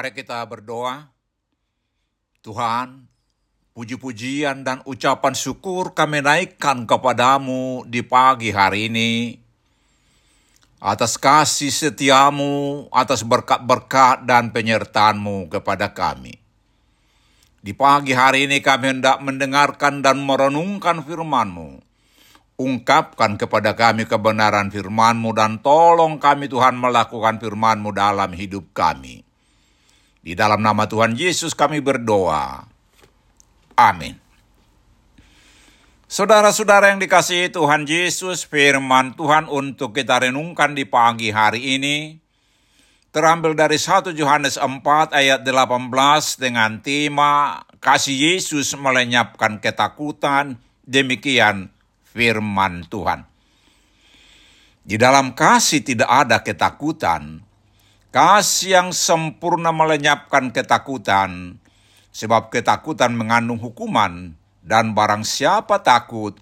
Mari kita berdoa. Tuhan, puji-pujian dan ucapan syukur kami naikkan kepadamu di pagi hari ini. Atas kasih setiamu, atas berkat-berkat dan penyertaanmu kepada kami. Di pagi hari ini kami hendak mendengarkan dan merenungkan firman-Mu. Ungkapkan kepada kami kebenaran firman-Mu dan tolong kami Tuhan melakukan firman-Mu dalam hidup kami. Di dalam nama Tuhan Yesus kami berdoa. Amin. Saudara-saudara yang dikasihi Tuhan Yesus, firman Tuhan untuk kita renungkan di pagi hari ini terambil dari 1 Yohanes 4 ayat 18 dengan tema kasih Yesus melenyapkan ketakutan, demikian firman Tuhan. Di dalam kasih tidak ada ketakutan. Kasih yang sempurna melenyapkan ketakutan, sebab ketakutan mengandung hukuman dan barang siapa takut,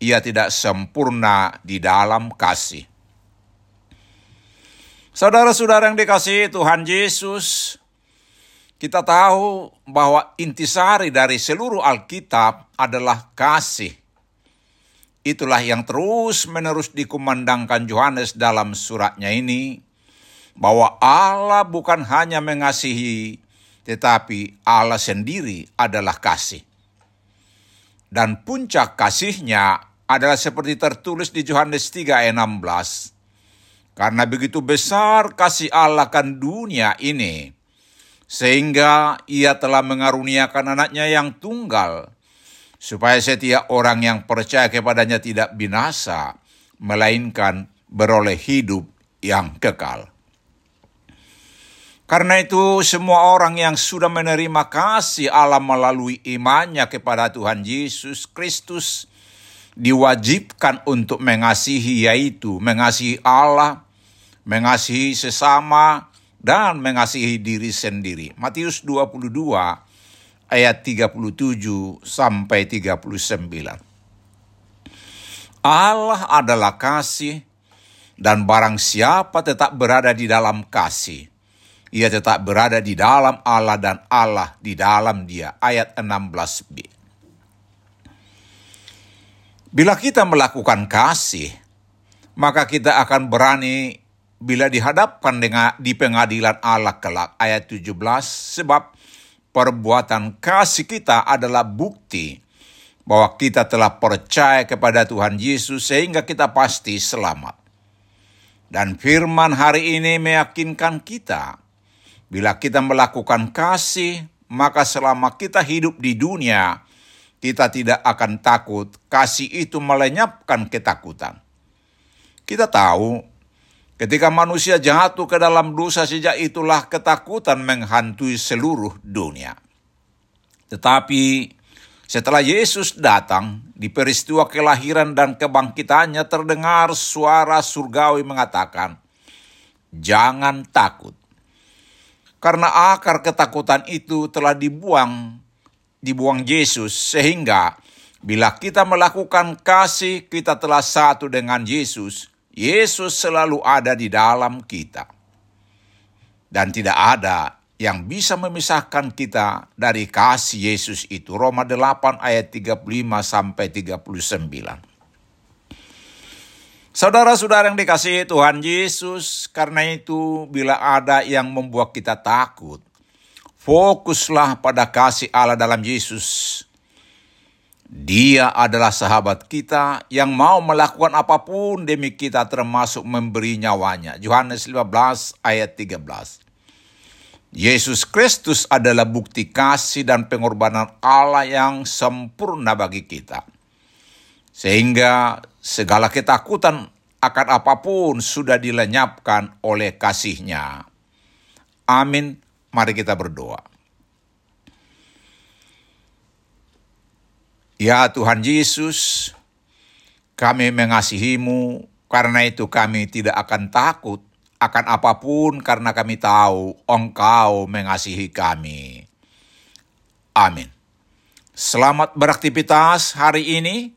ia tidak sempurna di dalam kasih. Saudara-saudara yang dikasihi Tuhan Yesus, kita tahu bahwa intisari dari seluruh Alkitab adalah kasih. Itulah yang terus-menerus dikumandangkan Yohanes dalam suratnya ini, bahwa Allah bukan hanya mengasihi, tetapi Allah sendiri adalah kasih dan puncak kasihnya adalah seperti tertulis di Yohanes 3 ayat 16. Karena begitu besar kasih Allah kan dunia ini, sehingga ia telah mengaruniakan anaknya yang tunggal, supaya setiap orang yang percaya kepadanya tidak binasa, melainkan beroleh hidup yang kekal. Karena itu semua orang yang sudah menerima kasih Allah melalui imannya kepada Tuhan Yesus Kristus diwajibkan untuk mengasihi yaitu mengasihi Allah, mengasihi sesama, dan mengasihi diri sendiri. Matius 22 ayat 37 sampai 39. Allah adalah kasih dan barang siapa tetap berada di dalam kasih, ia tetap berada di dalam Allah dan Allah di dalam dia. Ayat 16b. Bila kita melakukan kasih, maka kita akan berani bila dihadapkan dengan di pengadilan Allah kelak. Ayat 17, sebab perbuatan kasih kita adalah bukti bahwa kita telah percaya kepada Tuhan Yesus sehingga kita pasti selamat. Dan firman hari ini meyakinkan kita Bila kita melakukan kasih, maka selama kita hidup di dunia, kita tidak akan takut. Kasih itu melenyapkan ketakutan. Kita tahu, ketika manusia jatuh ke dalam dosa sejak itulah ketakutan menghantui seluruh dunia. Tetapi setelah Yesus datang, di peristiwa kelahiran dan kebangkitannya terdengar suara surgawi mengatakan, Jangan takut karena akar ketakutan itu telah dibuang, dibuang Yesus sehingga bila kita melakukan kasih kita telah satu dengan Yesus. Yesus selalu ada di dalam kita. Dan tidak ada yang bisa memisahkan kita dari kasih Yesus itu. Roma 8 ayat 35 sampai 39. Saudara-saudara yang dikasihi Tuhan Yesus, karena itu bila ada yang membuat kita takut, fokuslah pada kasih Allah dalam Yesus. Dia adalah sahabat kita yang mau melakukan apa pun demi kita termasuk memberi nyawanya. Yohanes 15 ayat 13. Yesus Kristus adalah bukti kasih dan pengorbanan Allah yang sempurna bagi kita. Sehingga segala ketakutan akan apa pun sudah dilenyapkan oleh kasihnya. Amin. Mari kita berdoa. Ya Tuhan Yesus, kami mengasihimu, karena itu kami tidak akan takut akan apa pun karena kami tahu Engkau mengasihi kami. Amin. Selamat beraktivitas hari ini.